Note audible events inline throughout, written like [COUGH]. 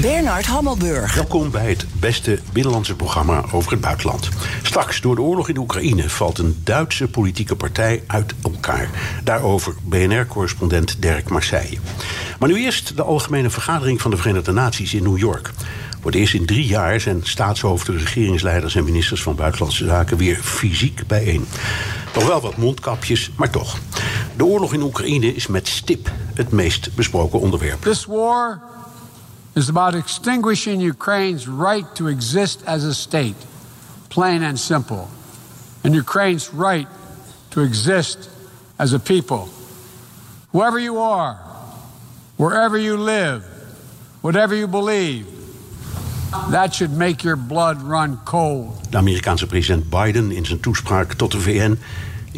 Bernard Hammelburg. Welkom bij het beste binnenlandse programma over het buitenland. Straks, door de oorlog in de Oekraïne valt een Duitse politieke partij uit elkaar. Daarover BNR-correspondent Dirk Marseille. Maar nu eerst de algemene vergadering van de Verenigde Naties in New York. Voor het eerst in drie jaar zijn staatshoofden, regeringsleiders en ministers van Buitenlandse Zaken weer fysiek bijeen. Nog wel wat mondkapjes, maar toch. De oorlog in Oekraïne is met stip het meest besproken onderwerp. This war is about extinguishing Ukraine's right to exist as a state, plain and simple, and Ukraine's right to exist as a people. Whoever you are, wherever you live, whatever you believe, that should make your blood run cold. De Amerikaanse president Biden in zijn toespraak tot de VN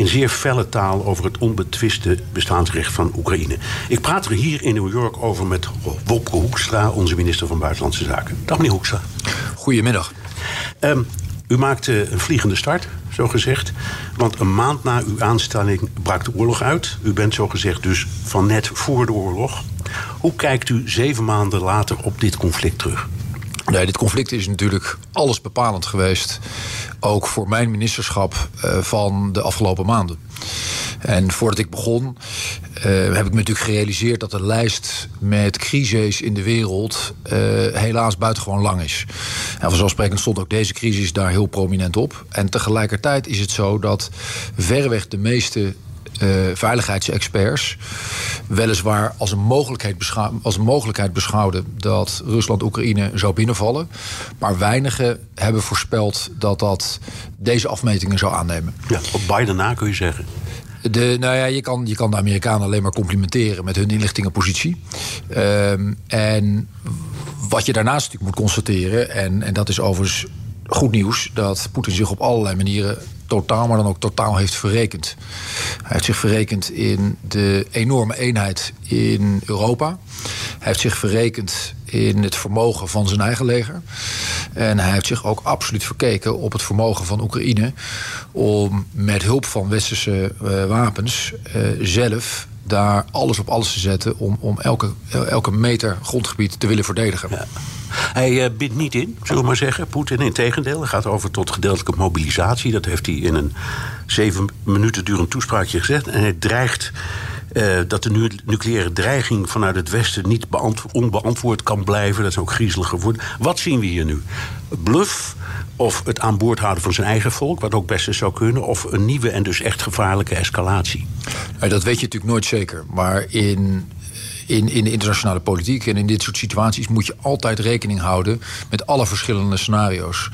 in zeer felle taal over het onbetwiste bestaansrecht van Oekraïne. Ik praat er hier in New York over met Wopke Hoekstra, onze minister van Buitenlandse Zaken. Dag meneer Hoekstra. Goedemiddag. Um, u maakte een vliegende start, zo gezegd. Want een maand na uw aanstelling brak de oorlog uit. U bent zo gezegd dus van net voor de oorlog. Hoe kijkt u zeven maanden later op dit conflict terug? Nee, dit conflict is natuurlijk alles bepalend geweest. Ook voor mijn ministerschap uh, van de afgelopen maanden. En voordat ik begon, uh, heb ik me natuurlijk gerealiseerd dat de lijst met crises in de wereld uh, helaas buitengewoon lang is. En vanzelfsprekend stond ook deze crisis daar heel prominent op. En tegelijkertijd is het zo dat verreweg de meeste veiligheidsexperts weliswaar als een, mogelijkheid als een mogelijkheid beschouwden dat Rusland Oekraïne zou binnenvallen. Maar weinigen hebben voorspeld dat dat deze afmetingen zou aannemen. Ja, op Biden na kun je zeggen. De, nou ja, je kan, je kan de Amerikanen alleen maar complimenteren met hun inlichtingenpositie. Um, en wat je daarnaast natuurlijk moet constateren, en, en dat is overigens goed nieuws, dat Poetin zich op allerlei manieren totaal, maar dan ook totaal heeft verrekend. Hij heeft zich verrekend in de enorme eenheid in Europa. Hij heeft zich verrekend in het vermogen van zijn eigen leger. En hij heeft zich ook absoluut verkeken op het vermogen van Oekraïne om met hulp van westerse uh, wapens uh, zelf daar alles op alles te zetten om, om elke, elke meter grondgebied te willen verdedigen. Ja. Hij uh, niet in, zullen we maar zeggen, Poetin. Integendeel, hij gaat over tot gedeeltelijke mobilisatie. Dat heeft hij in een zeven minuten durend toespraakje gezegd. En hij dreigt uh, dat de nu nucleaire dreiging vanuit het Westen niet onbeantwoord kan blijven. Dat is ook griezelig geworden. Wat zien we hier nu? Bluff of het aan boord houden van zijn eigen volk, wat ook best zou kunnen, of een nieuwe en dus echt gevaarlijke escalatie? Dat weet je natuurlijk nooit zeker. Maar in in, in de internationale politiek en in dit soort situaties moet je altijd rekening houden met alle verschillende scenario's.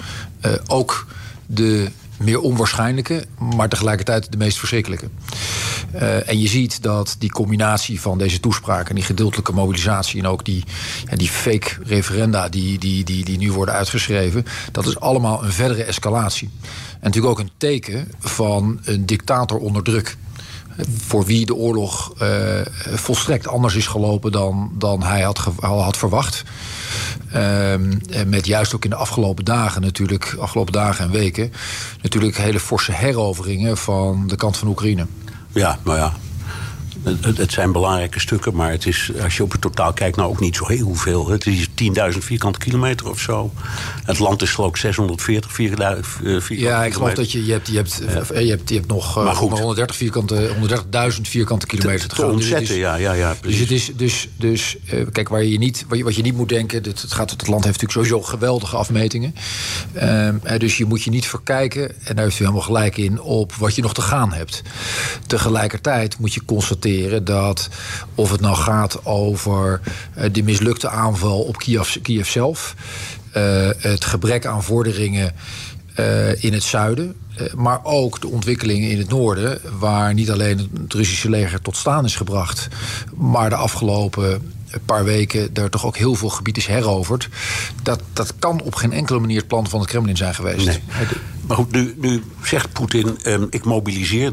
Uh, ook de meer onwaarschijnlijke, maar tegelijkertijd de meest verschrikkelijke. Uh, en je ziet dat die combinatie van deze toespraken, die gedeeltelijke mobilisatie en ook die, ja, die fake referenda die, die, die, die nu worden uitgeschreven, dat is allemaal een verdere escalatie. En natuurlijk ook een teken van een dictator onder druk voor wie de oorlog uh, volstrekt anders is gelopen dan, dan hij had, had verwacht. Um, met juist ook in de afgelopen dagen natuurlijk, afgelopen dagen en weken, natuurlijk hele forse heroveringen van de kant van Oekraïne. Ja, nou ja, het, het, zijn belangrijke stukken, maar het is, als je op het totaal kijkt, nou ook niet zo heel veel. Het is 10.000 vierkante kilometer of zo. Het land is geloof ik 640 vierkante kilometer. Ja, ik geloof dat je, je, hebt, je, hebt, ja. je, hebt, je hebt nog, maar goed. 130 vierkante, 130.000 vierkante kilometer te, te gaan. Dus ontzetten, dus ja, ja, ja. Precies. Dus, het is, dus, dus uh, kijk, waar je niet, wat, je, wat je niet moet denken, het, het, gaat, het land heeft natuurlijk sowieso geweldige afmetingen. Dus je moet je niet verkijken, en daar heeft u helemaal gelijk in, op wat je nog te gaan hebt. Tegelijkertijd moet je constateren dat of het nou gaat over de mislukte aanval op Kiev, Kiev zelf, uh, het gebrek aan vorderingen uh, in het zuiden. Maar ook de ontwikkelingen in het noorden, waar niet alleen het Russische leger tot staan is gebracht, maar de afgelopen paar weken er toch ook heel veel gebied is heroverd. Dat, dat kan op geen enkele manier het plan van het Kremlin zijn geweest. Maar goed, nu, nu zegt Poetin: um, ik mobiliseer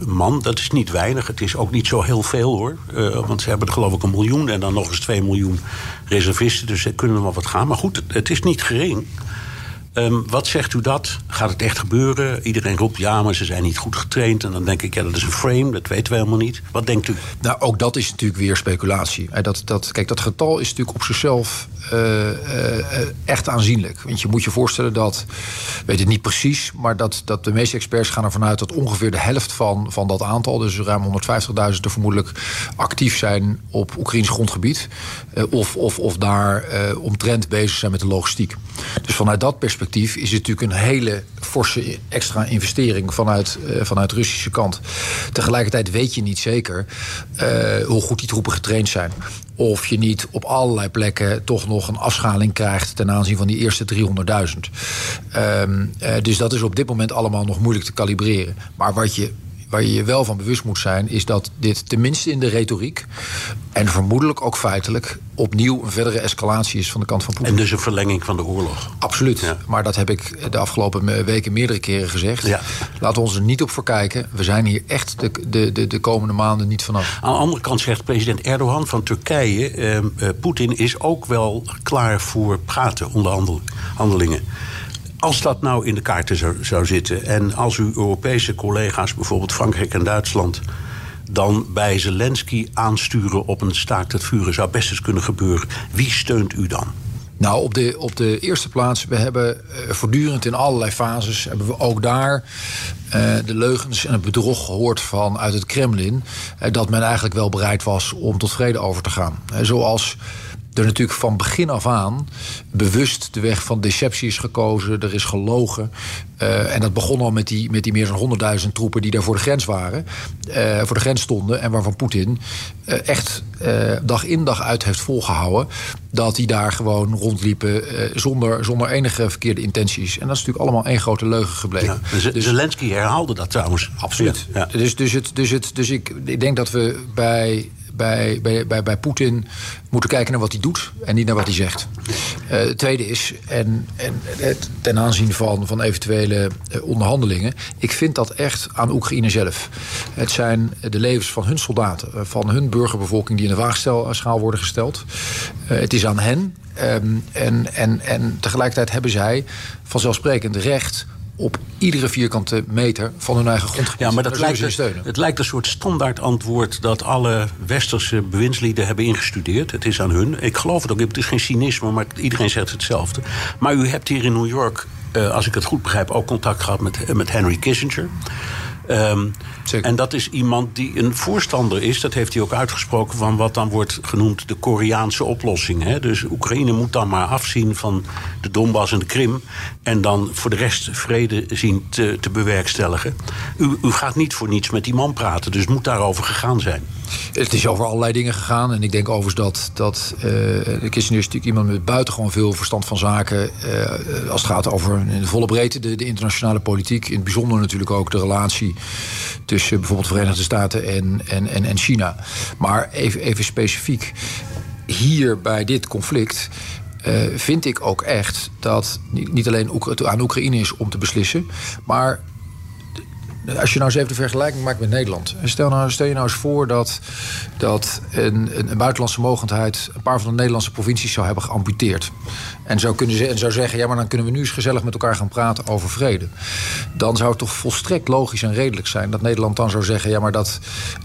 300.000 man. Dat is niet weinig. Het is ook niet zo heel veel hoor. Uh, want ze hebben er geloof ik een miljoen en dan nog eens 2 miljoen reservisten. Dus ze kunnen wel wat gaan. Maar goed, het is niet gering. Um, wat zegt u dat? Gaat het echt gebeuren? Iedereen roept ja, maar ze zijn niet goed getraind. En dan denk ik, ja, dat is een frame, dat weten we helemaal niet. Wat denkt u? Nou, ook dat is natuurlijk weer speculatie. Dat, dat, kijk, dat getal is natuurlijk op zichzelf echt aanzienlijk. Want je moet je voorstellen dat, weet het niet precies, maar dat, dat de meeste experts gaan ervan uit dat ongeveer de helft van, van dat aantal, dus ruim 150.000, er vermoedelijk actief zijn op Oekraïns grondgebied. Uh, of, of, of daar omtrent bezig zijn met de logistiek. Dus vanuit dat perspectief is het natuurlijk een hele forse extra investering vanuit, vanuit de Russische kant. Tegelijkertijd weet je niet zeker hoe goed die troepen getraind zijn of je niet op allerlei plekken toch nog een afschaling krijgt ten aanzien van die eerste 300.000. Um, uh, dus dat is op dit moment allemaal nog moeilijk te kalibreren. Maar wat je waar je je wel van bewust moet zijn, is dat dit tenminste in de retoriek en vermoedelijk ook feitelijk opnieuw een verdere escalatie is van de kant van Poetin. En dus een verlenging van de oorlog. Absoluut. Ja. Maar dat heb ik de afgelopen weken meerdere keren gezegd. Ja. Laten we ons er niet op verkijken. We zijn hier echt de, de, de, de komende maanden niet vanaf. Aan de andere kant zegt president Erdogan van Turkije... Eh, eh, Poetin is ook wel klaar voor praten, onderhandelingen. Als dat nou in de kaarten zou, zou zitten en als uw Europese collega's, bijvoorbeeld Frankrijk en Duitsland, dan bij Zelensky aansturen op een staakt het vuren, zou best eens kunnen gebeuren. Wie steunt u dan? Nou, op de, op de eerste plaats, we hebben uh, voortdurend in allerlei fases... hebben we ook daar uh, de leugens en het bedrog gehoord van uit het Kremlin... Uh, dat men eigenlijk wel bereid was om tot vrede over te gaan. zoals er natuurlijk van begin af aan bewust de weg van deceptie is gekozen. Er is gelogen. Uh, en dat begon al met die, met die meer dan 100.000 troepen die daar voor de grens waren. Uh, voor de grens stonden. En waarvan Poetin uh, echt dag in dag uit heeft volgehouden. Dat die daar gewoon rondliepen zonder, zonder enige verkeerde intenties. En dat is natuurlijk allemaal één grote leugen gebleven. Ja, dus, Zelensky herhaalde dat trouwens. Absoluut. Ja. Dus, dus, het, dus, het, dus ik, ik denk dat we bij bij, bij, bij, bij Poetin moeten kijken naar wat hij doet en niet naar wat hij zegt. Uh, het tweede is, en, en ten aanzien van, van eventuele uh, onderhandelingen, ik vind dat echt aan Oekraïne zelf. Het zijn de levens van hun soldaten, eh, van hun burgerbevolking die in de waagschaal worden gesteld. Het is aan hen. Um, en, en, en tegelijkertijd hebben zij vanzelfsprekend recht op iedere vierkante meter van hun eigen grondgebied. Ja, maar dat lijkt, het, het lijkt een soort standaard antwoord dat alle westerse bewindslieden hebben ingestudeerd. Het is aan hun. Ik geloof het ook. Het is geen cynisme, maar iedereen zegt hetzelfde. Maar u hebt hier in New York, uh, als ik het goed begrijp, ook contact gehad met, met Henry Kissinger. Um, en dat is iemand die een voorstander is, dat heeft hij ook uitgesproken, van wat dan wordt genoemd de Koreaanse oplossing. Hè? Dus Oekraïne moet dan maar afzien van de Donbass en de Krim. En dan voor de rest vrede zien te, te bewerkstelligen. U, u gaat niet voor niets met die man praten, dus moet daarover gegaan zijn. Het is over allerlei dingen gegaan. En ik denk overigens dat, dat uh, Kissinger is natuurlijk iemand met buitengewoon veel verstand van zaken. Uh, als het gaat over in de volle breedte de, de, internationale politiek. In het bijzonder natuurlijk ook de relatie tussen bijvoorbeeld de Verenigde Staten en, en, en, en China. Maar even, even specifiek. Hier bij dit conflict uh, vind ik ook echt dat niet alleen aan Oekraïne is om te beslissen, maar als je nou eens even de vergelijking maakt met Nederland. Stel, nou, stel je nou eens voor dat, dat een, een, buitenlandse mogendheid... een paar van de Nederlandse provincies zou hebben geamputeerd. En zou, kunnen, en zou zeggen, ja, maar dan kunnen we nu eens gezellig met elkaar gaan praten over vrede. Dan zou het toch volstrekt logisch en redelijk zijn... dat Nederland dan zou zeggen, ja, maar dat,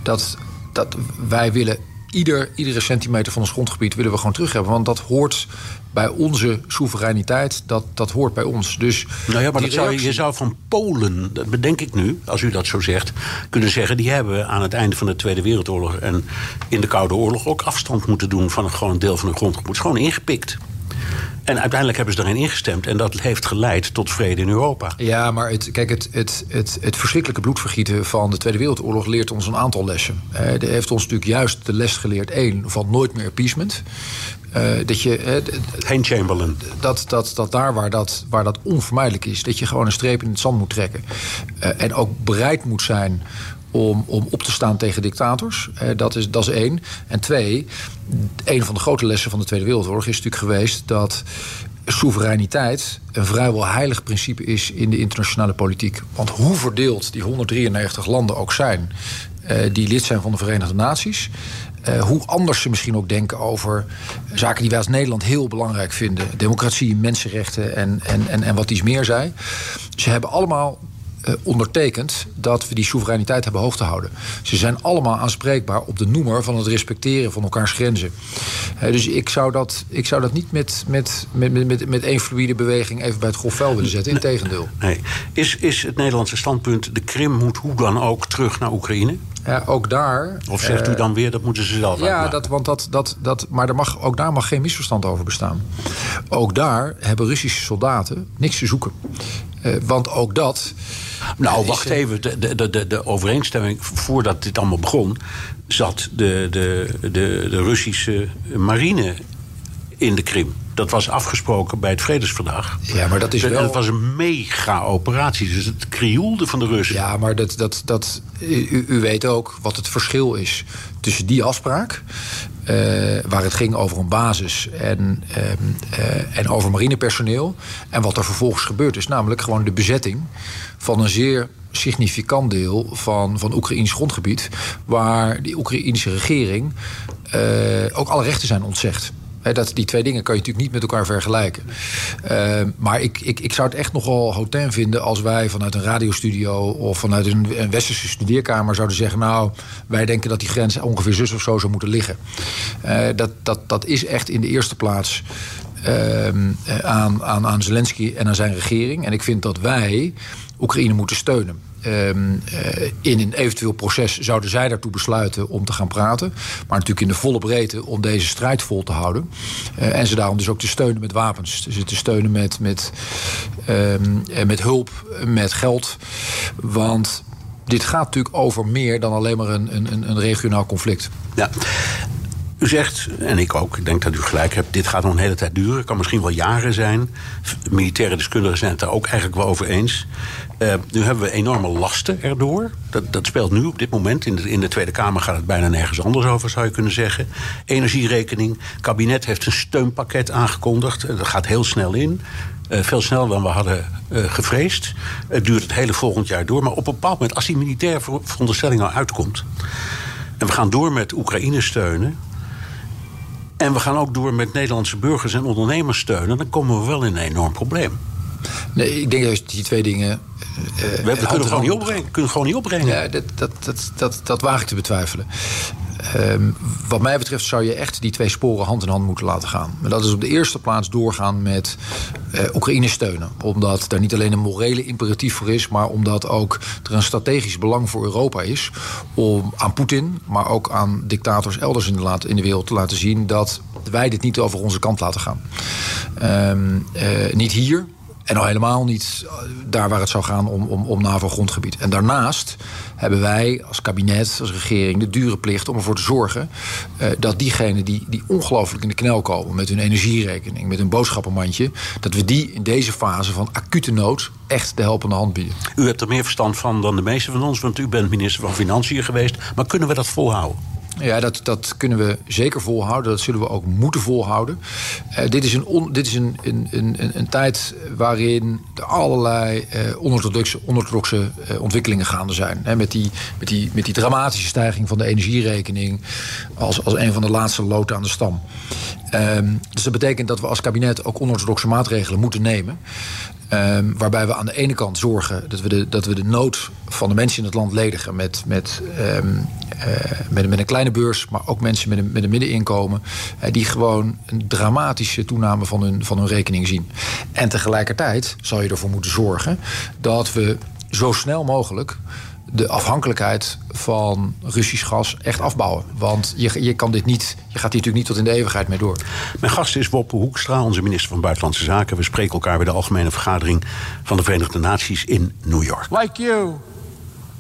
dat, dat wij willen ieder, iedere centimeter van ons grondgebied willen we gewoon terug hebben. Want dat hoort bij onze soevereiniteit, dat, dat hoort bij ons. Dus nou ja, maar dat zou, je zou van Polen, dat bedenk ik nu, als u dat zo zegt, kunnen zeggen: die hebben aan het einde van de Tweede Wereldoorlog en in de Koude Oorlog ook afstand moeten doen van een, gewoon een deel van hun grondgebied. Gewoon ingepikt. En uiteindelijk hebben ze erin ingestemd. En dat heeft geleid tot vrede in Europa. Ja, maar het, kijk, het, het, het, het verschrikkelijke bloedvergieten van de Tweede Wereldoorlog leert ons een aantal lessen. Het heeft ons natuurlijk juist de les geleerd: één, van nooit meer appeasement. Dat je. Geen Chamberlain. Dat, dat, dat daar waar dat, waar dat onvermijdelijk is, dat je gewoon een streep in het zand moet trekken. en ook bereid moet zijn om, om op te staan tegen dictators. dat, is, dat is één. En twee, een van de grote lessen van de Tweede Wereldoorlog is natuurlijk geweest dat soevereiniteit een vrijwel heilig principe is in de internationale politiek. Want hoe verdeeld die 193 landen ook zijn, die lid zijn van de Verenigde Naties. Uh, hoe anders ze misschien ook denken over zaken die wij als Nederland heel belangrijk vinden: democratie, mensenrechten en, en, en, en wat iets meer zij. Ze hebben allemaal uh, ondertekend dat we die soevereiniteit hebben hoog te houden. Ze zijn allemaal aanspreekbaar op de noemer van het respecteren van elkaars grenzen. Uh, dus ik zou dat, ik zou dat niet met, met, met, met, met één fluïde beweging even bij het grof vuil willen zetten. Integendeel. Nee. Is, is het Nederlandse standpunt: de Krim moet hoe dan ook terug naar Oekraïne? Ja, ook daar. Of zegt u eh, dan weer dat moeten ze zelf Ja, dat, want dat, dat, dat, maar er mag, ook daar mag geen misverstand over bestaan. Ook daar hebben Russische soldaten niks te zoeken. Uh, want ook dat. Nou, wacht even. De, de, de, de overeenstemming voordat dit allemaal begon. zat de, de, de, de Russische marine in de Krim. Dat was afgesproken bij het Vredesverdrag. Ja, maar dat is wel... Dat was een mega-operatie. Dus het krioelde van de Russen. Ja, maar dat, dat, dat, u, u weet ook wat het verschil is tussen die afspraak... Uh, waar het ging over een basis en, uh, en over marinepersoneel... en wat er vervolgens gebeurd is. Namelijk gewoon de bezetting van een zeer significant deel van, van Oekraïns grondgebied... waar die Oekraïnse regering uh, ook alle rechten zijn ontzegd dat, die twee dingen kan je natuurlijk niet met elkaar vergelijken. Uh, maar ik, ik, ik zou het echt nogal hotel vinden als wij vanuit een radiostudio of vanuit een, westerse studeerkamer zouden zeggen: Nou, wij denken dat die grens ongeveer zus of zo zou moeten liggen. Uh, dat, dat, dat is echt in de eerste plaats. Uh, aan, aan, aan Zelensky en aan zijn regering. En ik vind dat wij Oekraïne moeten steunen. Um, uh, in een eventueel proces zouden zij daartoe besluiten om te gaan praten. Maar natuurlijk in de volle breedte om deze strijd vol te houden. Uh, en ze daarom dus ook te steunen met wapens. Dus te steunen met, met, um, met hulp, met geld. Want dit gaat natuurlijk over meer dan alleen maar een, een, een regionaal conflict. Ja. U zegt, en ik ook, ik denk dat u gelijk hebt, dit gaat nog een hele tijd duren. Het kan misschien wel jaren zijn. Militaire deskundigen zijn het daar ook eigenlijk wel over eens. Uh, nu hebben we enorme lasten erdoor. Dat, dat speelt nu op dit moment. In de, in de Tweede Kamer gaat het bijna nergens anders over, zou je kunnen zeggen. Energierekening. Het kabinet heeft een steunpakket aangekondigd. Dat gaat heel snel in. Uh, veel sneller dan we hadden uh, gevreesd. Het duurt het hele volgend jaar door. Maar op een bepaald moment, als die militaire veronderstelling nou uitkomt. en we gaan door met Oekraïne steunen. en we gaan ook door met Nederlandse burgers en ondernemers steunen. dan komen we wel in een enorm probleem. Nee, ik denk juist die twee dingen. Uh, we, we kunnen, gewoon niet opbrengen, kunnen gewoon niet opbrengen. Ja, dat, dat, dat, dat, dat waag ik te betwijfelen. Um, wat mij betreft zou je echt die twee sporen hand in hand moeten laten gaan. Maar dat is op de eerste plaats doorgaan met uh, Oekraïne steunen. Omdat daar niet alleen een morele imperatief voor is, maar omdat ook er een strategisch belang voor Europa is om aan Poetin, maar ook aan dictators elders in de, laat, in de wereld te laten zien dat wij dit niet over onze kant laten gaan. Um, uh, niet hier, en al helemaal niet eh, daar waar het zou gaan om, om, om NAVO-grondgebied. En daarnaast hebben wij als kabinet, als regering, de dure plicht om ervoor te zorgen uh, dat diegenen die, die ongelooflijk in de knel komen met hun energierekening, met hun boodschappenmandje, dat we die in deze fase van acute nood echt de helpende hand bieden. U hebt er meer verstand van dan de meeste van ons, want u bent minister van Financiën geweest. Maar kunnen we dat volhouden? Ja, dat, dat kunnen we zeker volhouden. Dat zullen we ook moeten volhouden. Uh, dit is, een, on, dit is een, een, een, een, tijd waarin er allerlei uh, onorthodoxe, onorthodoxe uh, ontwikkelingen gaande zijn. Hè, met, die, met, die, met die dramatische stijging van de energierekening als, als een van de laatste loten aan de stam. Um, dus dat betekent dat we als kabinet ook onorthodoxe maatregelen moeten nemen. Um, waarbij we aan de ene kant zorgen dat we de, dat we de nood van de mensen in het land ledigen met, met, um, uh, met, een kleine beurs, maar ook mensen met een, met een middeninkomen, uh, die gewoon een dramatische toename van hun, van hun rekening zien. En tegelijkertijd zal je ervoor moeten zorgen dat we zo snel mogelijk de afhankelijkheid van Russisch gas echt afbouwen. Want je, je, kan dit niet, je gaat hier natuurlijk niet tot in de eeuwigheid mee door. Mijn gast is Wopke Hoekstra, onze minister van Buitenlandse Zaken. We spreken elkaar bij de Algemene Vergadering van de Verenigde Naties in New York. Like you,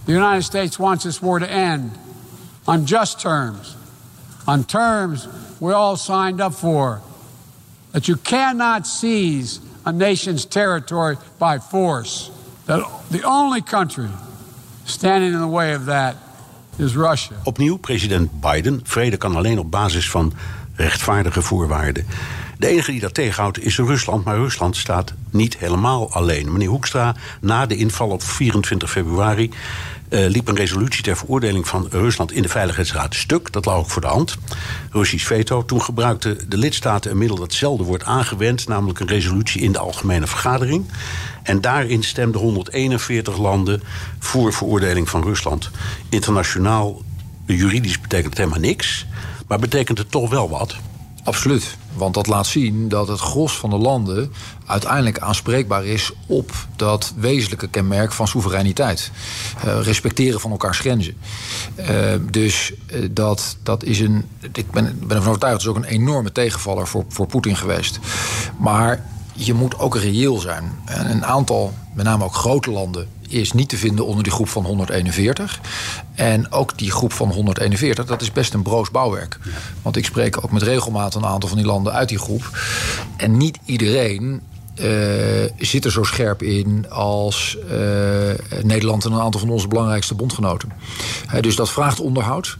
the United States wants this war to end on just terms. On terms we all signed up for. That you cannot seize a nation's territory by force. That the only country standing in the way of that is Russia. Opnieuw president Biden. Vrede kan alleen op basis van rechtvaardige voorwaarden. De enige die dat tegenhoudt is Rusland, maar Rusland staat niet helemaal alleen. Meneer Hoekstra, na de inval op 24 februari uh, liep een resolutie ter veroordeling van Rusland in de Veiligheidsraad stuk. Dat lag ook voor de hand. Russisch veto. Toen gebruikten de lidstaten een middel dat zelden wordt aangewend, namelijk een resolutie in de Algemene Vergadering. En daarin stemden 141 landen voor veroordeling van Rusland. Internationaal, juridisch betekent het helemaal niks. Maar betekent het toch wel wat? Absoluut. Want dat laat zien dat het gros van de landen uiteindelijk aanspreekbaar is op dat wezenlijke kenmerk van soevereiniteit. Uh, respecteren van elkaars grenzen. Uh, dus uh, dat, dat is een. Ik ben, ben ervan overtuigd, dat is ook een enorme tegenvaller voor, voor Poetin geweest. Maar je moet ook reëel zijn. En een aantal, met name ook grote landen, is niet te vinden onder die groep van 141. En ook die groep van 141, dat is best een broos bouwwerk. Want ik spreek ook met regelmaat een aantal van die landen uit die groep. En niet iedereen uh, zit er zo scherp in als uh, Nederland en een aantal van onze belangrijkste bondgenoten. Dus dat vraagt onderhoud.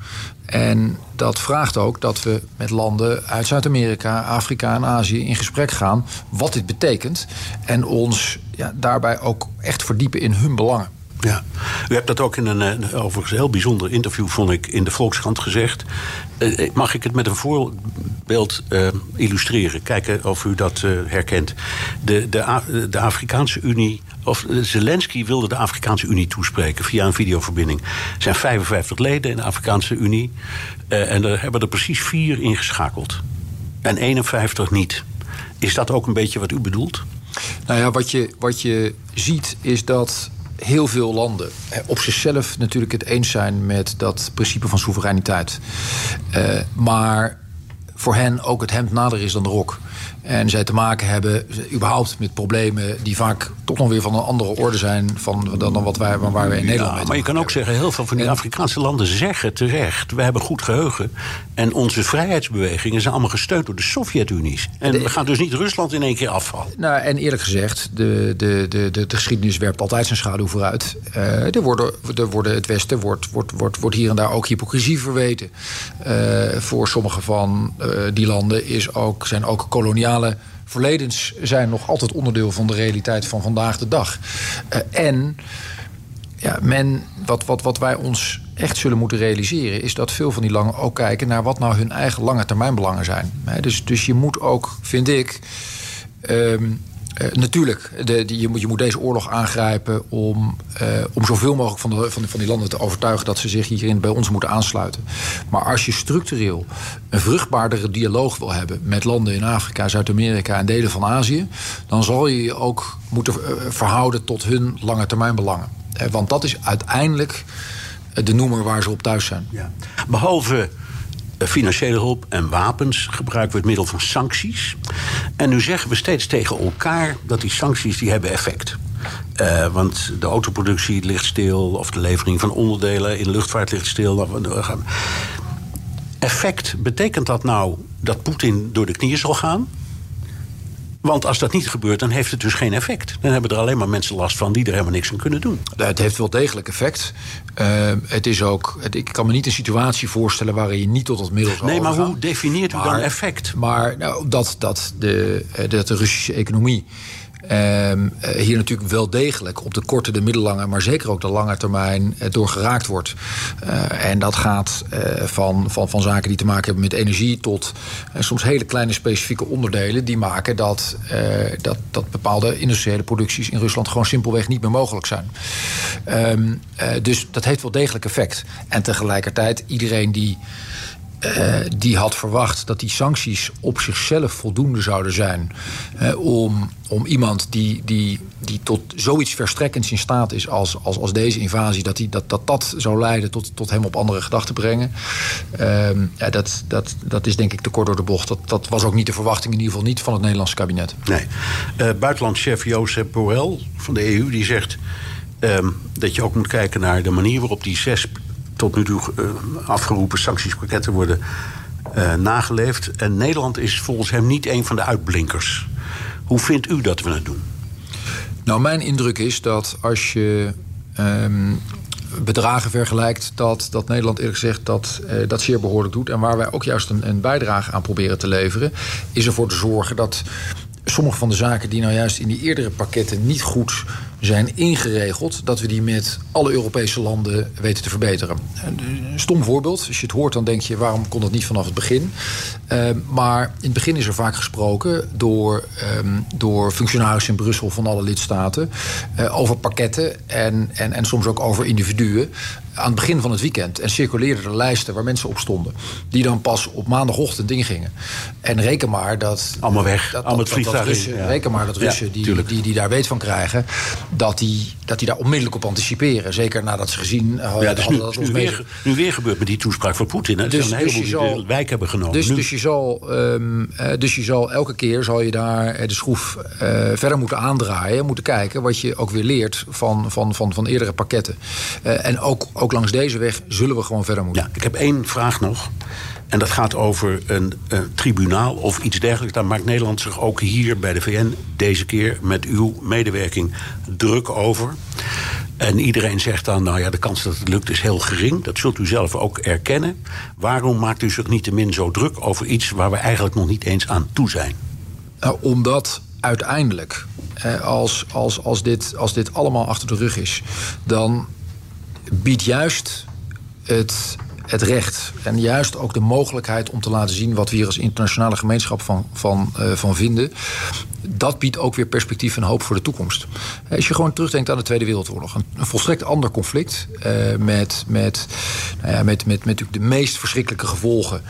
En dat vraagt ook dat we met landen uit Zuid-Amerika, Afrika en Azië in gesprek gaan wat dit betekent. En ons ja, daarbij ook echt verdiepen in hun belangen. Ja, u hebt dat ook in een, overigens heel bijzonder interview, vond ik, in de Volkskrant gezegd. mag ik het met een voorbeeld illustreren? Kijken of u dat herkent. De, de, de Afrikaanse Unie, of Zelensky wilde de Afrikaanse Unie toespreken via een videoverbinding. Er zijn 55 leden in de Afrikaanse Unie. En er hebben er precies vier ingeschakeld. En 51 niet. Is dat ook een beetje wat u bedoelt? Nou ja, wat je, wat je ziet is dat heel veel landen op zichzelf natuurlijk het eens zijn met dat principe van soevereiniteit. Uh, maar voor hen ook het hemd nader is dan de rok. En zij te maken hebben überhaupt met problemen die vaak toch nog weer van een andere orde zijn van, dan, dan wat wij, waar wij in Nederland ja, Maar je kan ook zeggen, heel veel van die Afrikaanse landen zeggen terecht: we hebben goed geheugen. En onze vrijheidsbewegingen zijn allemaal gesteund door de Sovjet-Unie. En we gaan dus niet Rusland in één keer afvallen. Nou, en eerlijk gezegd, de, de, de, de, de geschiedenis werpt altijd zijn schaduw vooruit. Uh, er, worden, er worden het Westen wordt, wordt, wordt, wordt hier en daar ook hypocrisie verweten. Uh, voor sommige van uh, die landen is ook, zijn ook koloniale verledens zijn nog altijd onderdeel van de realiteit van vandaag de dag. Uh, en ja, men, wat, wat, wat wij ons echt zullen moeten realiseren, is dat veel van die langen ook kijken naar wat nou hun eigen lange termijn belangen zijn. dus, dus je moet ook, vind ik. Um, uh, natuurlijk, de, je, moet, je moet deze oorlog aangrijpen om, uh, om zoveel mogelijk van, de, van, van die landen te overtuigen dat ze zich hierin bij ons moeten aansluiten. Maar als je structureel een vruchtbaardere dialoog wil hebben met landen in Afrika, Zuid-Amerika en delen van Azië, dan zal je je ook moeten uh, verhouden tot hun lange termijn belangen. want dat is uiteindelijk de noemer waar ze op thuis zijn. Ja. Behalve financiële hulp en wapens gebruiken we het middel van sancties. En nu zeggen we steeds tegen elkaar dat die sancties die hebben effect. Uh, want de autoproductie ligt stil, of de levering van onderdelen in de luchtvaart ligt stil. Effect, betekent dat nou dat Poetin door de knieën zal gaan? Want als dat niet gebeurt, dan heeft het dus geen effect. Dan hebben er alleen maar mensen last van die er helemaal niks aan kunnen doen. Het heeft wel degelijk effect. Uh, het is ook, het, ik kan me niet een situatie voorstellen waarin je niet tot het middel zal Nee, maar hoe definieert u maar, dan effect? Maar nou, dat, dat, de, dat de Russische economie Um, hier natuurlijk wel degelijk op de korte, de middellange, maar zeker ook de lange termijn uh, door geraakt wordt. Uh, en dat gaat van, van, van zaken die te maken hebben met energie tot soms hele kleine specifieke onderdelen die maken dat, dat, dat bepaalde industriële producties in Rusland gewoon simpelweg niet meer mogelijk zijn. Um, dus dat heeft wel degelijk effect. En tegelijkertijd iedereen die. Uh, die had verwacht dat die sancties op zichzelf voldoende zouden zijn uh, om, om iemand die, die, die tot zoiets verstrekkends in staat is als, als, als deze invasie, dat, die, dat, dat dat zou leiden tot, tot hem op andere gedachten brengen. Uh, ja, dat, dat, dat is denk ik te kort door de bocht. Dat, dat was ook niet de verwachting, in ieder geval niet van het Nederlandse kabinet. Nee. Uh, buitenlandchef Jozef Borrell van de EU die zegt um, dat je ook moet kijken naar de manier waarop die zes tot nu toe uh, afgeroepen sanctiespakketten worden uh, nageleefd. En Nederland is volgens hem niet een van de uitblinkers. Hoe vindt u dat we het doen? Nou, mijn indruk is dat als je um, bedragen vergelijkt, dat, dat Nederland eerlijk gezegd dat, uh, dat zeer behoorlijk doet. En waar wij ook juist een, een bijdrage aan proberen te leveren, is ervoor te zorgen dat sommige van de zaken die nou juist in die eerdere pakketten niet goed zijn ingeregeld, dat we die met alle Europese landen weten te verbeteren. Een stom voorbeeld, als je het hoort, dan denk je waarom kon dat niet vanaf het begin? Uh, maar in het begin is er vaak gesproken door, um, door functionarissen in Brussel van alle lidstaten uh, over pakketten en, en, en soms ook over individuen aan het begin van het weekend. En circuleerden er lijsten waar mensen op stonden. Die dan pas op maandagochtend ingingen. En reken maar dat... Allemaal weg, dat, allemaal het vliegtuig Russen, ja. Reken maar dat Russen ja, die, die, die daar weet van krijgen... dat die, dat die daar onmiddellijk op anticiperen. Zeker nadat ze gezien hadden... Ja, dus nu, dat nu, weer, nu weer gebeurt met die toespraak van Poetin. Dus, dus dus die de wijk hebben genomen. Dus, dus, je zal, um, uh, dus je zal elke keer zal je daar de schroef uh, verder moeten aandraaien. Moeten kijken wat je ook weer leert van, van, van, van eerdere pakketten. Uh, en ook, ook langs deze weg zullen we gewoon verder moeten. Ja, ik heb één vraag nog. En dat gaat over een, een, tribunaal of iets dergelijks. Daar maakt Nederland zich ook hier bij de VN deze keer met uw medewerking druk over. En iedereen zegt dan, nou ja, de kans dat het lukt is heel gering. Dat zult u zelf ook erkennen. Waarom maakt u zich niet te min zo druk over iets waar we eigenlijk nog niet eens aan toe zijn? Nou, omdat uiteindelijk, als, als, als, dit, als dit allemaal achter de rug is, dan biedt juist het, het recht en juist ook de mogelijkheid om te laten zien wat we hier als internationale gemeenschap van, van, uh, van vinden dat biedt ook weer perspectief en hoop voor de toekomst. Als je gewoon terugdenkt aan de Tweede Wereldoorlog, een, een volstrekt ander conflict uh, met, met, nou ja, met, met, met de meest verschrikkelijke gevolgen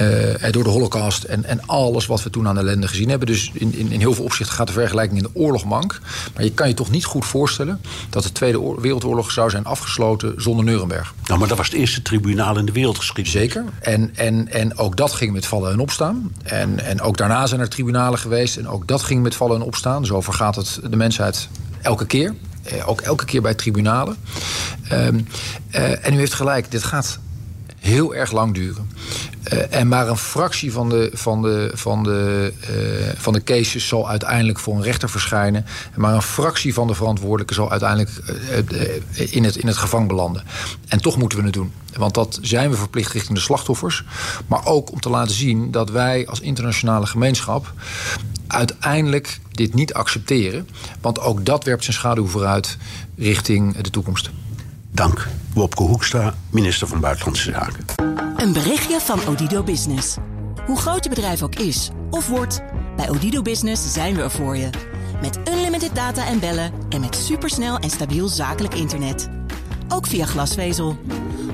uh, door de Holocaust en, en alles wat we toen aan ellende gezien hebben. Dus in, in, in heel veel opzichten gaat de vergelijking in de oorlog mank. Maar je kan je toch niet goed voorstellen dat de Tweede Wereldoorlog zou zijn afgesloten zonder Nuremberg. Nou, maar dat was het eerste tribunaal in de wereldgeschiedenis. Zeker. En, en, en ook dat ging met vallen en opstaan. En, en ook daarna zijn er tribunalen geweest. En ook dat ging met vallen en opstaan. Zo vergaat het de mensheid elke keer. Eh, ook elke keer bij tribunalen. Um, uh, en u heeft gelijk, dit gaat heel erg lang duren. Uh, en maar een fractie van de, van, de, van, de, van de cases zal uiteindelijk voor een rechter verschijnen. En maar een fractie van de verantwoordelijken zal uiteindelijk in, het, in het gevang belanden. En toch moeten we het doen. Want dat zijn we verplicht richting de slachtoffers. Maar ook om te laten zien dat wij als internationale gemeenschap uiteindelijk dit niet accepteren. Want ook dat werpt zijn schaduw vooruit richting de toekomst. Dank. Wopke Hoekstra, minister van Buitenlandse Zaken. Een berichtje van Odido Business. Hoe groot je bedrijf ook is of wordt, bij Odido Business zijn we er voor je. Met unlimited data en bellen en met supersnel en stabiel zakelijk internet. Ook via glasvezel.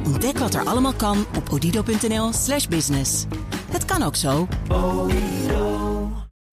Ontdek wat er allemaal kan op odido.nl/slash business. Het kan ook zo.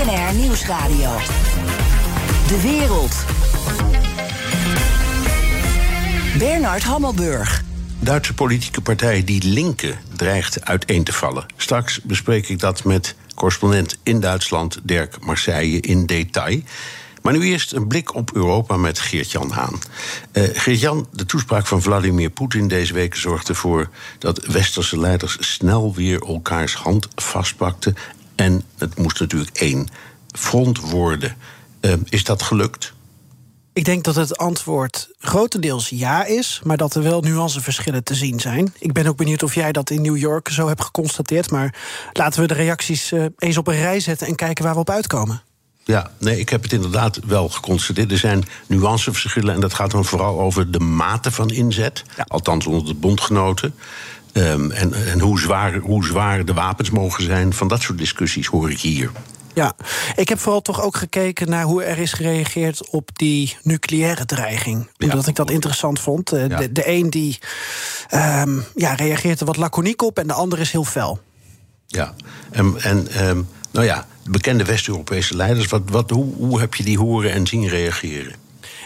BNR Nieuwsradio. De wereld. Bernard Hammelburg. Duitse politieke partij Die Linke dreigt uiteen te vallen. Straks bespreek ik dat met correspondent in Duitsland Dirk Marseille in detail. Maar nu eerst een blik op Europa met Geert-Jan Haan. Uh, Geert-Jan, de toespraak van Vladimir Poetin deze week zorgde ervoor dat westerse leiders snel weer elkaars hand vastpakten. En het moest natuurlijk één front worden. Uh, is dat gelukt? Ik denk dat het antwoord grotendeels ja is, maar dat er wel nuanceverschillen te zien zijn. Ik ben ook benieuwd of jij dat in New York zo hebt geconstateerd. Maar laten we de reacties uh, eens op een rij zetten en kijken waar we op uitkomen. Ja, nee, ik heb het inderdaad wel geconstateerd. Er zijn nuanceverschillen en dat gaat dan vooral over de mate van inzet. Ja. Althans onder de bondgenoten. Um, en en hoe, zwaar, hoe zwaar de wapens mogen zijn. Van dat soort discussies hoor ik hier. Ja, ik heb vooral toch ook gekeken naar hoe er is gereageerd op die nucleaire dreiging. Omdat ik dat interessant vond. Eh, de, de een die um, ja, reageert er wat laconiek op en de ander is heel fel. Ja, en, en um, nou ja, bekende West-Europese leiders, wat, wat, hoe, hoe heb je die horen en zien reageren?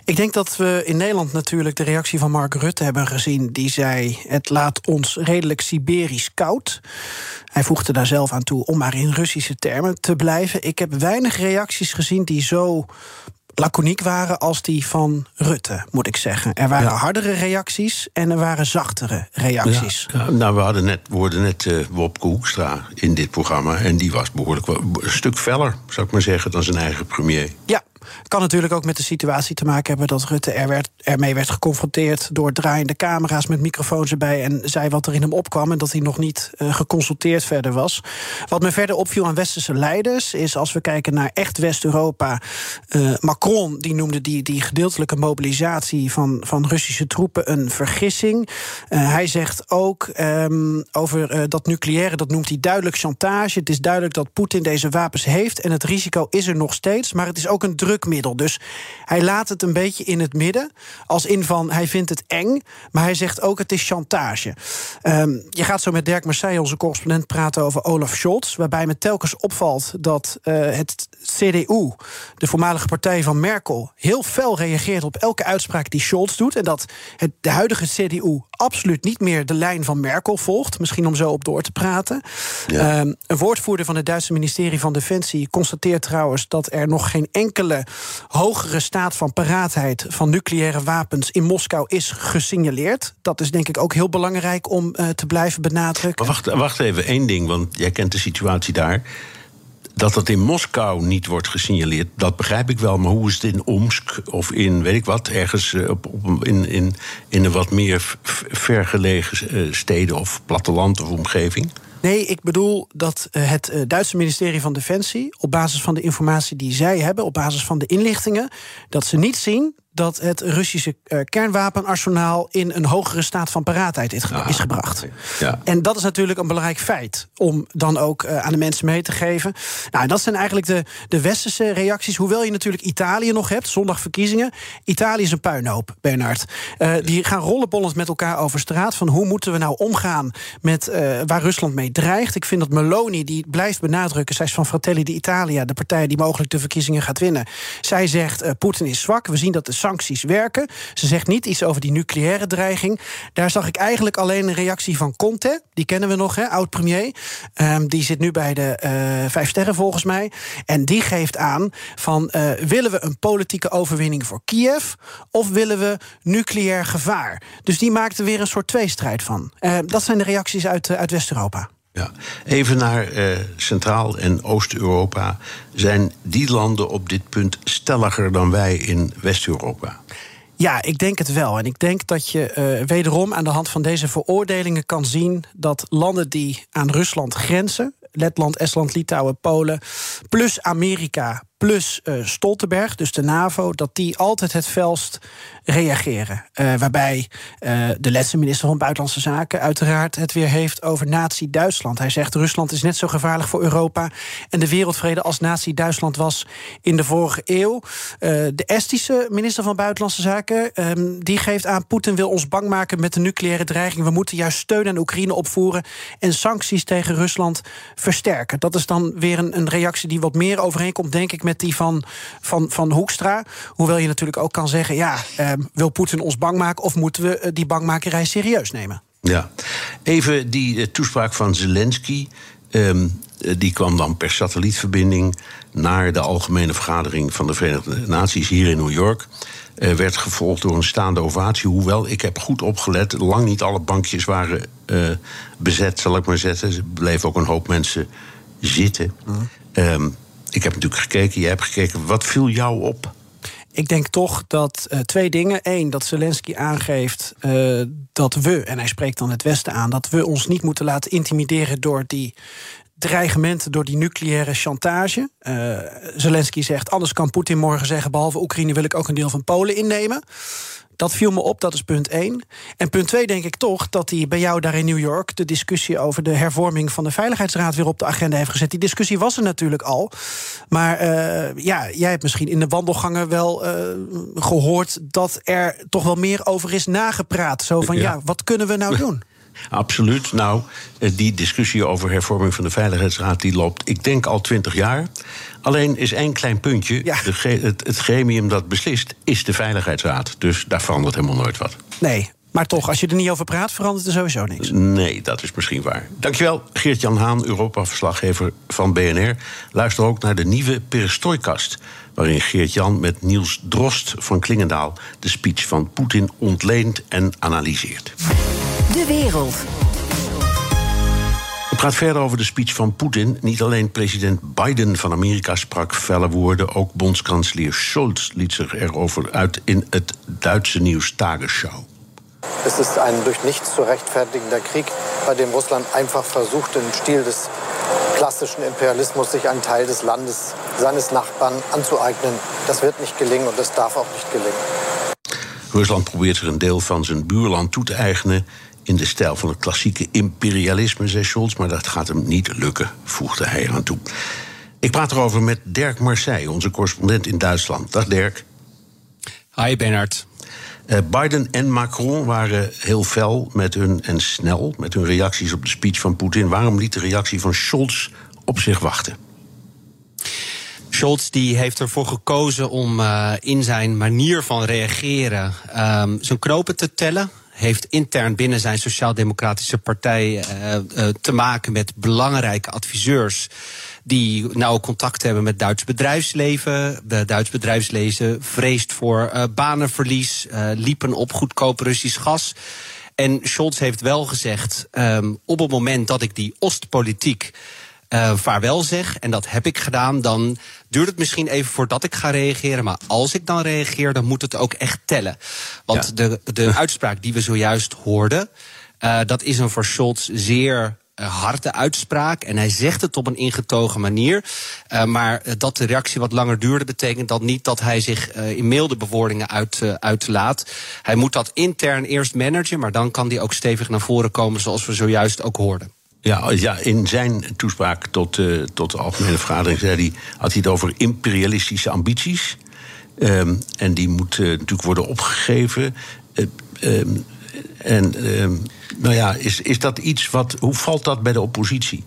Ik denk dat we in Nederland natuurlijk de reactie van Mark Rutte hebben gezien. Die zei: Het laat ons redelijk Siberisch koud. Hij voegde daar zelf aan toe om maar in Russische termen te blijven. Ik heb weinig reacties gezien die zo laconiek waren als die van Rutte, moet ik zeggen. Er waren hardere reacties en er waren zachtere reacties. Ja, nou, we, hadden net, we hoorden net uh, Wopke Hoekstra in dit programma... en die was behoorlijk een stuk feller, zou ik maar zeggen... dan zijn eigen premier. Ja, kan natuurlijk ook met de situatie te maken hebben dat Rutte er werd, ermee werd geconfronteerd door draaiende camera's met microfoons erbij en zei wat er in hem opkwam en dat hij nog niet uh, geconsulteerd verder was. Wat me verder opviel aan westerse leiders is als we kijken naar echt West-Europa. Uh, Macron die noemde die, die gedeeltelijke mobilisatie van, van Russische troepen een vergissing. Uh, hij zegt ook um, over dat nucleaire, dat noemt hij duidelijk chantage. Het is duidelijk dat Poetin deze wapens heeft en het risico is er nog steeds, maar het is ook een druk drukmiddel. Dus hij laat het een beetje in het midden. Als in van hij vindt het eng, maar hij zegt ook het is chantage. Um, je gaat zo met Dirk Marseille, onze correspondent, praten over Olaf Scholz. Waarbij me telkens opvalt dat uh, het CDU, de voormalige partij van Merkel, heel fel reageert op elke uitspraak die Scholz doet. En dat het, de huidige CDU absoluut niet meer de lijn van Merkel volgt. Misschien om zo op door te praten. Ja. Um, een woordvoerder van het Duitse ministerie van Defensie constateert trouwens dat er nog geen enkele hogere staat van paraatheid van nucleaire wapens in Moskou is gesignaleerd. Dat is denk ik ook heel belangrijk om uh, te blijven benadrukken. Maar wacht, wacht even, één ding, want jij kent de situatie daar. Dat het in Moskou niet wordt gesignaleerd, dat begrijp ik wel. Maar hoe is het in Omsk of in, weet ik wat, ergens uh, op, op, in, in, in een wat meer vergelegen uh, steden of platteland of omgeving? Nee, ik bedoel dat eh, het Duitse ministerie van Defensie, op basis van de informatie die zij hebben, op basis van de inlichtingen, dat ze niet zien dat het Russische uh, kernwapenarsenaal in een hogere staat van paraatheid is, ah, is gebracht. Ja. En dat is natuurlijk een belangrijk feit om dan ook uh, aan de mensen mee te geven. Nou, dat zijn eigenlijk de, de westerse reacties. Hoewel je natuurlijk Italië nog hebt, zondag verkiezingen. Italië is een puinhoop, Bernard. Uh, die gaan rollenbollend met elkaar over straat. Van hoe moeten we nou omgaan met waar Rusland mee dreigt. Ik vind dat Meloni, die blijft benadrukken, zij is van Fratelli d'Italia, de partij die mogelijk de verkiezingen gaat winnen. Zij zegt: Poetin is zwak. We zien dat de sancties werken. Ze zegt niet iets over die nucleaire dreiging. Daar zag ik eigenlijk alleen een reactie van Conte. Die kennen we nog, oud-premier. Um, die zit nu bij de uh, Vijf Sterren volgens mij. En die geeft aan van uh, willen we een politieke overwinning voor Kiev... of willen we nucleair gevaar? Dus die maakte weer een soort tweestrijd van. Uh, dat zijn de reacties uit, uit West-Europa. Ja. Even naar uh, Centraal- en Oost-Europa. Zijn die landen op dit punt stelliger dan wij in West-Europa? Ja, ik denk het wel. En ik denk dat je uh, wederom aan de hand van deze veroordelingen kan zien dat landen die aan Rusland grenzen, Letland, Estland, Litouwen, Polen, plus Amerika, plus uh, Stoltenberg, dus de NAVO, dat die altijd het felst reageren. Uh, waarbij uh, de laatste minister van Buitenlandse Zaken uiteraard het weer heeft over Nazi-Duitsland. Hij zegt Rusland is net zo gevaarlijk voor Europa en de wereldvrede als Nazi-Duitsland was in de vorige eeuw. de Estische minister van Buitenlandse Zaken um, die geeft aan Poetin wil ons bang maken met de nucleaire dreiging. We moeten juist steun aan Oekraïne opvoeren en sancties tegen Rusland versterken. Dat is dan weer een, een reactie die wat meer overeenkomt, denk ik, met die van, van, van Hoekstra. Hoewel je natuurlijk ook kan zeggen: ja, eh, wil Poetin ons bang maken of moeten we die bangmakerij serieus nemen? Ja, even die uh, toespraak van Zelensky. Um, die kwam dan per satellietverbinding naar de algemene vergadering van de Verenigde Naties hier in New York. Uh, werd gevolgd door een staande ovatie. Hoewel, ik heb goed opgelet, lang niet alle bankjes waren uh, bezet, zal ik maar zetten. Er bleven ook een hoop mensen zitten. Mm. Um, ik heb natuurlijk gekeken, jij hebt gekeken. Wat viel jou op? Ik denk toch dat uh, twee dingen. Eén, dat Zelensky aangeeft uh, dat we, en hij spreekt dan het Westen aan, dat we ons niet moeten laten intimideren door die dreigementen, door die nucleaire chantage. Uh, Zelensky zegt: anders kan Poetin morgen zeggen, behalve Oekraïne wil ik ook een deel van Polen innemen. Dat viel me op, dat is punt één. En punt twee denk ik toch dat hij bij jou daar in New York... de discussie over de hervorming van de Veiligheidsraad... weer op de agenda heeft gezet. Die discussie was er natuurlijk al. Maar uh, ja, jij hebt misschien in de wandelgangen wel uh, gehoord... dat er toch wel meer over is nagepraat. Zo van, ja, ja wat kunnen we nou doen? Absoluut. Nou, eh, die discussie over hervorming van de Veiligheidsraad die loopt, ik denk al twintig jaar. Alleen is één klein puntje. Ja. De, het, het gremium dat beslist is de Veiligheidsraad. Dus daar verandert helemaal nooit wat. Nee, maar toch, als je er niet over praat, verandert er sowieso niks. Nee, dat is misschien waar. Dankjewel, Geert-Jan Haan, Europa-verslaggever van BNR. Luister ook naar de nieuwe Perestroikast... waarin Geert-Jan met Niels Drost van Klingendaal... de speech van Poetin ontleent en analyseert. De wereld. We praten verder over de speech van Poetin. Niet alleen president Biden van Amerika sprak felle woorden, ook bondskanselier Scholz liet zich erover uit in het Duitse nieuws Tagesschau. Es ist ein durch nichts zu rechtfertigender Krieg, bei dem Russland einfach versucht, im Stil des klassischen Imperialismus sich einen Teil des Landes seines Nachbarn anzueignen. Das wird nicht gelingen und das darf auch nicht gelingen. Rusland probeert zich een deel van zijn buurland toe te eigenen in de stijl van het klassieke imperialisme, zei Scholz. Maar dat gaat hem niet lukken, voegde hij eraan toe. Ik praat erover met Dirk Marseille, onze correspondent in Duitsland. Dag Dirk. Hi Bernard. Uh, Biden en Macron waren heel fel met hun, en snel met hun reacties op de speech van Poetin. Waarom liet de reactie van Scholz op zich wachten? Scholz die heeft ervoor gekozen om uh, in zijn manier van reageren um, zijn knopen te tellen heeft intern binnen zijn Sociaal-Democratische Partij uh, uh, te maken met belangrijke adviseurs die nauw contact hebben met Duits bedrijfsleven. De Duits bedrijfsleven vreest voor uh, banenverlies, liepen op goedkoop Russisch gas. En Scholz heeft wel gezegd, um, op het moment dat ik die Oostpolitiek uh, vaarwel zeg, en dat heb ik gedaan, dan duurt het misschien even voordat ik ga reageren. Maar als ik dan reageer, dan moet het ook echt tellen. Want de, de [LAUGHS] uitspraak die we zojuist hoorden, uh, dat is een voor Scholz zeer uh, harde uitspraak. En hij zegt het op een ingetogen manier. Uh, maar dat de reactie wat langer duurde, betekent dat niet dat hij zich uh, in milde bewoordingen uit, uitlaat. Hij moet dat intern eerst managen, maar dan kan hij ook stevig naar voren komen, zoals we zojuist ook hoorden. Ja, ja, in zijn toespraak tot, uh, tot de algemene vergadering zei hij, had hij het over imperialistische ambities. Um, en die moeten uh, natuurlijk worden opgegeven. Uh, um, en um, nou ja, is, is dat iets wat. Hoe valt dat bij de oppositie?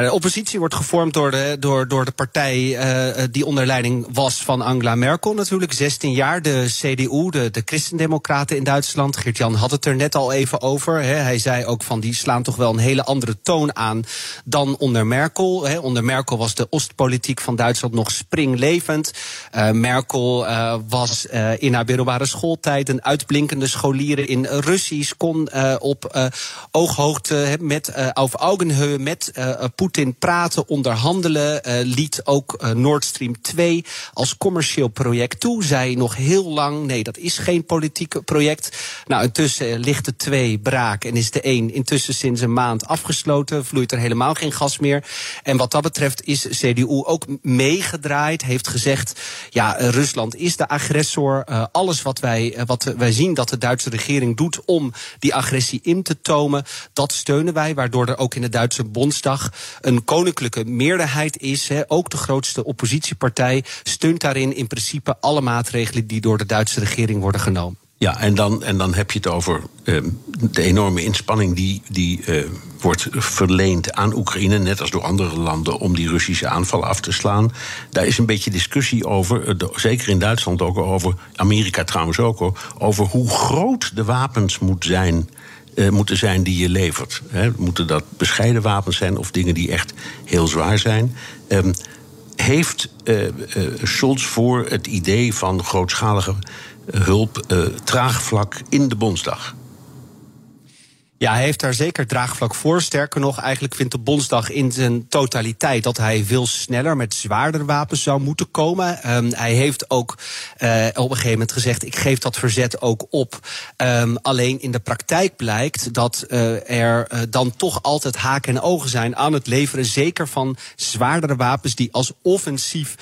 De oppositie wordt gevormd door de, door, door de partij uh, die onder leiding was van Angela Merkel natuurlijk. 16 jaar, de CDU, de, de Christendemocraten in Duitsland. Geert-Jan had het er net al even over. Hè. Hij zei ook van die slaan toch wel een hele andere toon aan dan onder Merkel. Hè. Onder Merkel was de Oostpolitiek van Duitsland nog springlevend. Uh, Merkel uh, was in haar middelbare schooltijd een uitblinkende scholier in Russisch. Kon op ooghoogte met auf Augenhöhe met Poetin praten, onderhandelen. Uh, liet ook uh, Nord Stream 2 als commercieel project toe. Zei nog heel lang: nee, dat is geen politiek project. Nou, intussen ligt de 2 braak en is de 1 intussen sinds een maand afgesloten. Vloeit er helemaal geen gas meer. En wat dat betreft is CDU ook meegedraaid. Heeft gezegd: ja, Rusland is de agressor. Alles wat wij, wat wij zien dat de Duitse regering doet om die agressie in te tomen, dat steunen wij. Waardoor er ook in de Duitse Bondsdag een koninklijke meerderheid is. He, ook de grootste oppositiepartij steunt daarin in principe alle maatregelen die door de Duitse regering worden genomen. Ja, en dan, en dan heb je het over uh, de enorme inspanning die, die uh, wordt verleend aan Oekraïne, net als door andere landen, om die Russische aanval af te slaan. Daar is een beetje discussie over, de, zeker in Duitsland ook over, Amerika trouwens ook, over hoe groot de wapens moeten zijn uh, moeten zijn die je levert. Hè. Moeten dat bescheiden wapens zijn of dingen die echt heel zwaar zijn? Um, heeft uh, Scholz voor het idee van grootschalige hulp traagvlak in de Bondsdag? Ja, hij heeft daar zeker draagvlak voor. Sterker nog, eigenlijk vindt de Bondsdag in zijn totaliteit dat hij veel sneller met zwaardere wapens zou moeten komen. Um, hij heeft ook uh, op een gegeven moment gezegd: ik geef dat verzet ook op. Um, alleen in de praktijk blijkt dat uh, er uh, dan toch altijd haken en ogen zijn aan het leveren, zeker van zwaardere wapens die als offensief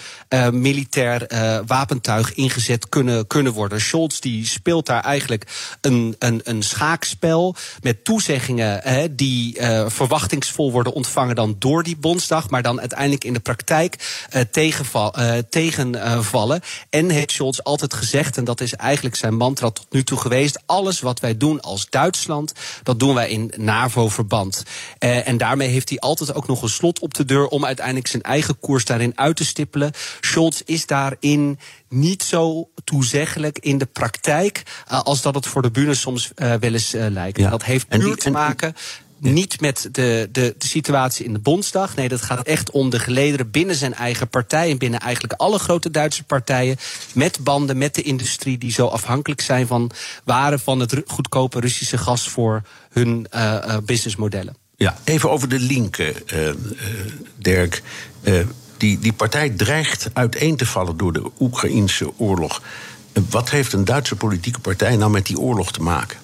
militair wapentuig ingezet kunnen, kunnen worden. Scholz die speelt daar eigenlijk een, een, een schaakspel met toezeggingen hè, die uh, verwachtingsvol worden ontvangen dan door die Bondsdag, maar dan uiteindelijk in de praktijk uh, tegenval, uh, tegenvallen. en heeft Scholz altijd gezegd, en dat is eigenlijk zijn mantra tot nu toe geweest: alles wat wij doen als Duitsland, dat doen wij in NAVO-verband. en daarmee heeft hij altijd ook nog een slot op de deur om uiteindelijk zijn eigen koers daarin uit te stippelen. Scholz is daarin niet zo toezeggelijk in de praktijk uh, als dat het voor de bühne soms uh, wel eens uh, lijkt. Ja. Dat heeft puur te maken niet met de, de, de situatie in de Bondsdag. Nee, dat gaat echt om de gelederen binnen zijn eigen partij. En binnen eigenlijk alle grote Duitse partijen. Met banden met de industrie die zo afhankelijk zijn van waren van het goedkope Russische gas voor hun uh, businessmodellen. Ja, even over de linken, uh, Dirk die, die partij dreigt uiteen te vallen door de Oekraïnse oorlog. Wat heeft een Duitse politieke partij nou met die oorlog te maken?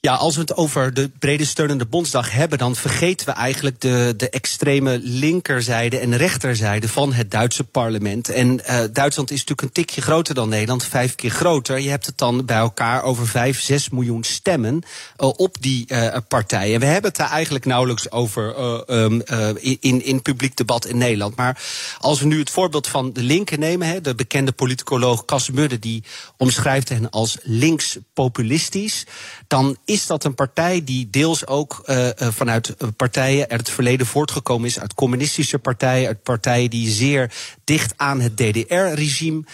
Ja, als we het over de brede steunende Bondsdag hebben, dan vergeten we eigenlijk de, de extreme linkerzijde en rechterzijde van het Duitse parlement. En uh, Duitsland is natuurlijk een tikje groter dan Nederland, vijf keer groter. Je hebt het dan bij elkaar over vijf, zes miljoen stemmen uh, op die uh, partijen. En we hebben het daar eigenlijk nauwelijks over um, in, in publiek debat in Nederland. Maar als we nu het voorbeeld van de linken nemen, hè, de bekende politicoloog Cas Mudde, die omschrijft hen als links-populistisch, dan is dat een partij die deels ook uh, vanuit partijen uit het verleden voortgekomen is, uit communistische partijen, uit partijen die zeer dicht aan het DDR-regime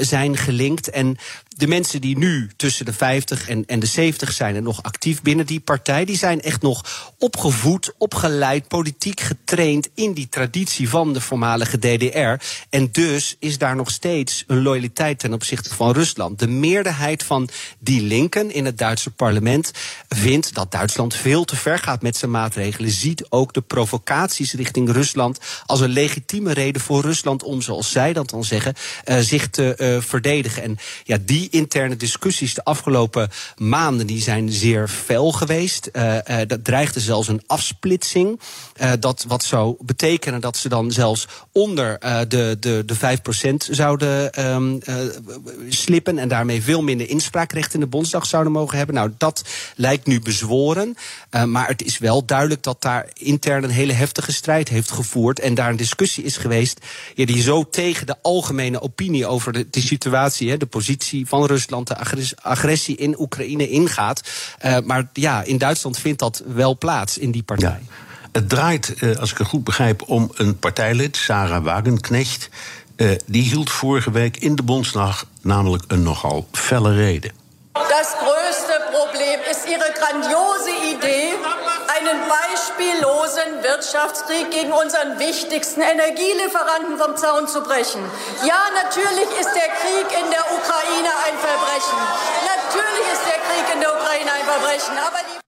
zijn gelinkt. En de mensen die nu tussen de 50 en, en de 70 zijn en nog actief binnen die partij, die zijn echt nog opgevoed, opgeleid, politiek getraind in die traditie van de voormalige DDR. En dus is daar nog steeds een loyaliteit ten opzichte van Rusland. De meerderheid van die linken in het Duitse parlement vindt dat Duitsland veel te ver gaat met zijn maatregelen. Ziet ook de provocaties richting Rusland als een legitieme reden voor Rusland om, zoals zij dat dan zeggen, uh, zich te uh, verdedigen. En ja, die interne discussies de afgelopen maanden die zijn zeer fel geweest. Uh, uh, dat dreigde zelfs een afsplitsing. Uh, dat wat zou betekenen dat ze dan zelfs onder de, de, de 5% zouden um, slippen. En daarmee veel minder inspraakrecht in de Bondsdag zouden mogen hebben. Nou, dat lijkt nu bezworen. maar het is wel duidelijk dat daar intern een hele heftige strijd heeft gevoerd. En daar een discussie is geweest. Die zo tegen de algemene opinie over de, de situatie, hè, de positie van Rusland, de agressie in Oekraïne ingaat. Uh, maar ja, in Duitsland vindt dat wel plaats in die partij. Ja. Het draait, uh, als ik het goed begrijp, om een partijlid, Sarah Wagenknecht. Uh, die hield vorige week in de Bondsdag namelijk een nogal felle reden. Das größte Problem ist Ihre grandiose beispiellosen Wirtschaftskrieg gegen unseren wichtigsten Energielieferanten vom Zaun zu brechen. Ja, natürlich ist der Krieg in der Ukraine ein Verbrechen. Natürlich ist der Krieg in der Ukraine ein Verbrechen. Aber die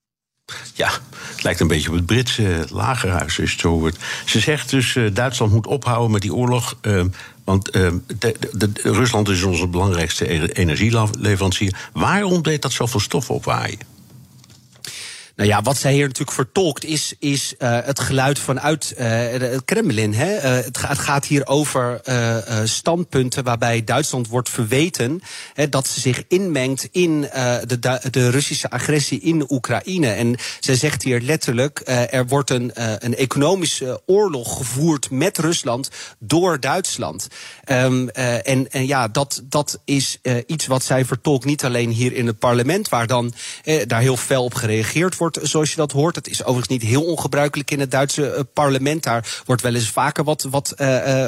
ja, het lijkt een beetje op het Britse lagerhuis, als het zo. Ze zegt dus, uh, Duitsland moet ophouden met die oorlog. Uh, want uh, de, de, de, Rusland is onze belangrijkste energieleverancier. Waarom deed dat zoveel stof opwaaien? Nou ja, wat zij hier natuurlijk vertolkt is, is uh, het geluid vanuit uh, het Kremlin. Hè? Uh, het, gaat hier over standpunten waarbij Duitsland wordt verweten hè, dat ze zich inmengt in de, de, Russische agressie in Oekraïne. En zij zegt hier letterlijk: er wordt een, een economische oorlog gevoerd met Rusland door Duitsland. Um, en, en ja, dat, dat is iets wat zij vertolkt niet alleen hier in het parlement, waar dan daar heel fel op gereageerd wordt zoals je dat hoort. Het is overigens niet heel ongebruikelijk in het Duitse parlement. Daar wordt wel eens vaker wat, wat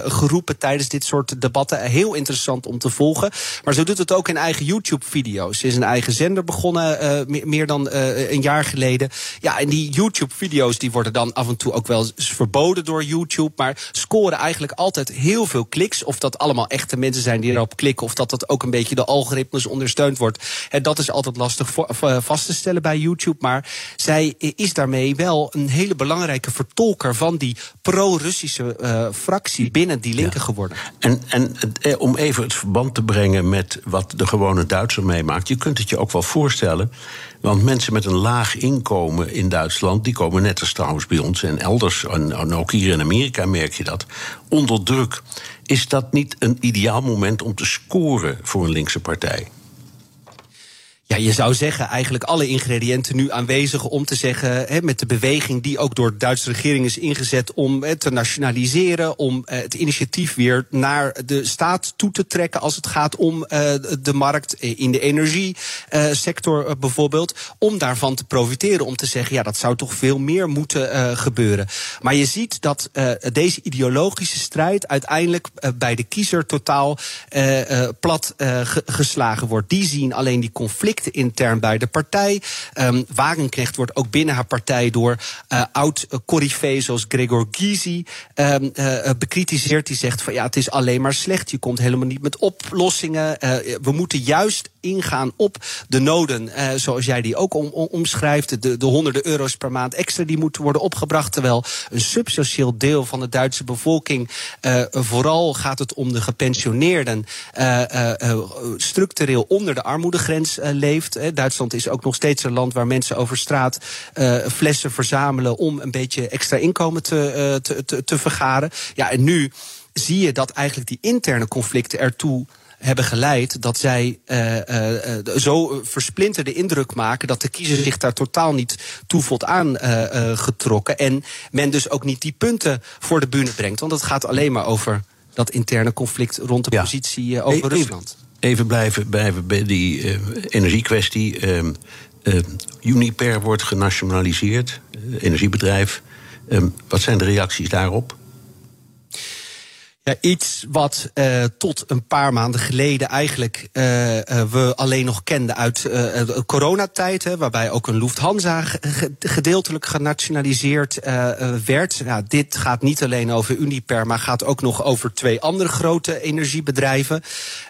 geroepen tijdens dit soort debatten. Heel interessant om te volgen. Maar ze doet het ook in eigen YouTube-video's. Ze is een eigen zender begonnen meer dan een jaar geleden. Ja, en die YouTube-video's die worden dan af en toe ook wel verboden door YouTube. Maar scoren eigenlijk altijd heel veel kliks. Of dat allemaal echte mensen zijn die erop klikken. Of dat dat ook een beetje de algoritmes ondersteund wordt. En dat is altijd lastig vast te stellen bij YouTube. Maar zij is daarmee wel een hele belangrijke vertolker van die pro-Russische uh, fractie binnen die linken geworden. En, en eh, om even het verband te brengen met wat de gewone Duitser meemaakt. Je kunt het je ook wel voorstellen. Want mensen met een laag inkomen in Duitsland, die komen net als trouwens bij ons en elders, en ook hier in Amerika merk je dat, onder druk. Is dat niet een ideaal moment om te scoren voor een linkse partij? Ja, je zou zeggen, eigenlijk alle ingrediënten nu aanwezig om te zeggen, met de beweging die ook door de Duitse regering is ingezet om hè, te nationaliseren, om eh, het initiatief weer naar de staat toe te trekken als het gaat om eh, de markt in de energiesector bijvoorbeeld, om daarvan te profiteren, om te zeggen, ja, dat zou toch veel meer moeten gebeuren. Maar je ziet dat deze ideologische strijd uiteindelijk bij de kiezer totaal plat geslagen wordt. Die zien alleen die conflicten intern bij de partij. Um, Wagenknecht wordt ook binnen haar partij door uh, oud corifee zoals Gregor Gysi um, uh, bekritiseerd. Die zegt van ja, het is alleen maar slecht. Je komt helemaal niet met oplossingen. We moeten juist ingaan op de noden, zoals jij die ook om, om, omschrijft. De, de honderden euro's per maand extra die moeten worden opgebracht. Terwijl een substantieel deel van de Duitse bevolking, vooral gaat het om de gepensioneerden, structureel onder de armoedegrens leeft. Duitsland is ook nog steeds een land waar mensen over straat flessen verzamelen om een beetje extra inkomen te, te, te, te vergaren. Ja, en nu zie je dat eigenlijk die interne conflicten ertoe hebben geleid dat zij uh, uh, zo versplinterde indruk maken dat de kiezer zich daar totaal niet toe voelt aangetrokken. en men dus ook niet die punten voor de bühne brengt. Want het gaat alleen maar over dat interne conflict rond de positie over Rusland. Even blijven, bij die energiekwestie. Ehm, Uniper wordt genationaliseerd, energiebedrijf. Ehm, wat zijn de reacties daarop? Ja, iets wat uh, tot een paar maanden geleden eigenlijk we alleen nog kenden uit de coronatijd, hè, waarbij ook een Lufthansa gedeeltelijk genationaliseerd werd. Ja, dit gaat niet alleen over Uniper, maar gaat ook nog over twee andere grote energiebedrijven.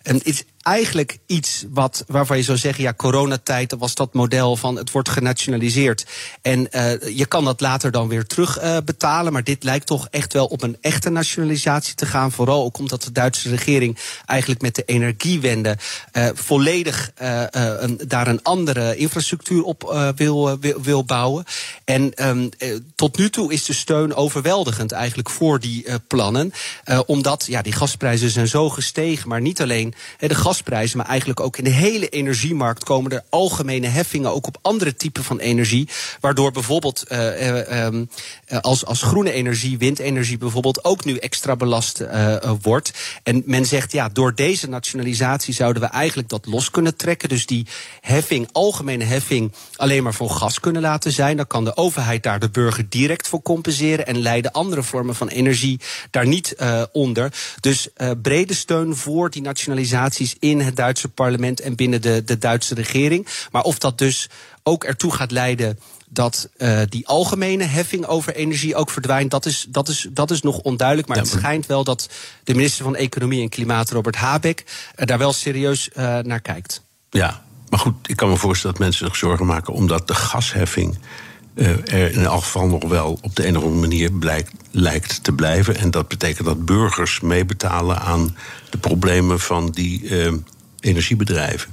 En is eigenlijk iets wat, waarvan je zou zeggen, ja, coronatijd, dat was dat model van het wordt genationaliseerd. En uh, je kan dat later dan weer terugbetalen. Uh, betalen, maar dit lijkt toch echt wel op een echte nationalisatie te gaan. Vooral ook omdat de Duitse regering eigenlijk met de energiewende uh, volledig een, daar een andere infrastructuur op wil, wil, wil, bouwen. En um, tot nu toe is de steun overweldigend eigenlijk voor die plannen. omdat ja, die gasprijzen zijn zo gestegen, maar niet alleen de gasprijzen, maar eigenlijk ook in de hele energiemarkt komen er algemene heffingen ook op andere typen van energie. Waardoor bijvoorbeeld uh, uh, als, als groene energie, windenergie bijvoorbeeld, ook nu extra belast wordt. En men zegt ja, door deze nationalisatie zouden we eigenlijk dat los kunnen trekken. Dus die heffing, algemene heffing, alleen maar voor gas kunnen laten zijn. Dan kan de overheid daar de burger direct voor compenseren en leiden andere vormen van energie daar niet onder. Dus brede steun voor die nationalisaties in het Duitse parlement en binnen de, de Duitse regering. Maar of dat dus ook ertoe gaat leiden dat uh, die algemene heffing over energie ook verdwijnt, dat is, dat is, dat is nog onduidelijk. Maar het schijnt wel dat de minister van Economie en Klimaat, Robert Habeck, uh, daar wel serieus uh, naar kijkt. Ja, maar goed, ik kan me voorstellen dat mensen zich zorgen maken omdat de gasheffing er in elk geval nog wel op de een of andere manier blijkt, lijkt te blijven. En dat betekent dat burgers meebetalen aan de problemen van die uh, energiebedrijven.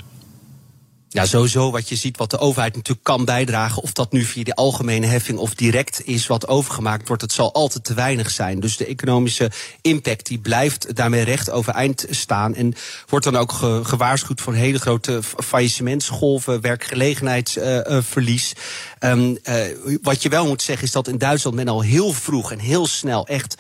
Ja, sowieso wat je ziet, wat de overheid natuurlijk kan bijdragen. Of dat nu via de algemene heffing of direct is wat overgemaakt wordt, het zal altijd te weinig zijn. Dus de economische impact die blijft daarmee recht overeind staan. En wordt dan ook gewaarschuwd voor hele grote faillissementsgolven, werkgelegenheidsverlies. Um, uh, wat je wel moet zeggen is dat in Duitsland men al heel vroeg en heel snel echt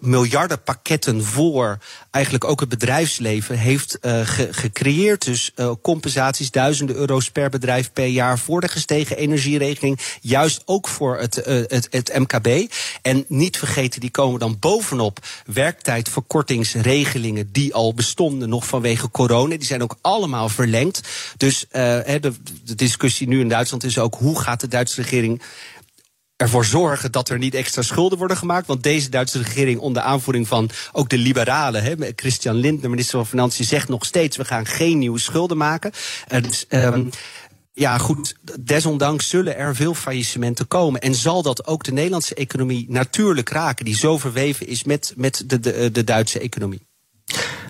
miljardenpakketten voor eigenlijk ook het bedrijfsleven heeft ge gecreëerd. Dus uh, compensaties, duizenden euro's per bedrijf per jaar voor de gestegen energieregeling. Juist ook voor het, uh, het, het MKB. En niet vergeten, die komen dan bovenop werktijdverkortingsregelingen die al bestonden nog vanwege corona. Die zijn ook allemaal verlengd. Dus de discussie nu in Duitsland is ook hoe gaat de Duitse regering ervoor zorgen dat er niet extra schulden worden gemaakt. Want deze Duitse regering, onder aanvoering van ook de liberalen, hè, Christian Lindner, minister van Financiën, zegt nog steeds: we gaan geen nieuwe schulden maken. En, um, ja, goed, desondanks zullen er veel faillissementen komen. En zal dat ook de Nederlandse economie natuurlijk raken, die zo verweven is met, met de, de, de Duitse economie.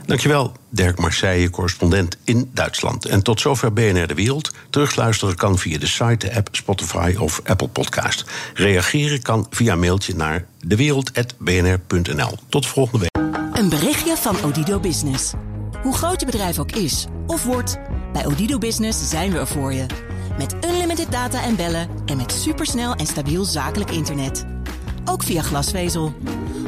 Dankjewel, Dirk Marseille, correspondent in Duitsland. En tot zover BNR De Wereld. Terugluisteren kan via de site, de app, Spotify of Apple Podcast. Reageren kan via mailtje naar dewereld.bnr.nl. Tot volgende week. Een berichtje van Odido Business. Hoe groot je bedrijf ook is of wordt, bij Odido Business zijn we er voor je. Met unlimited data en bellen en met supersnel en stabiel zakelijk internet. Ook via glasvezel.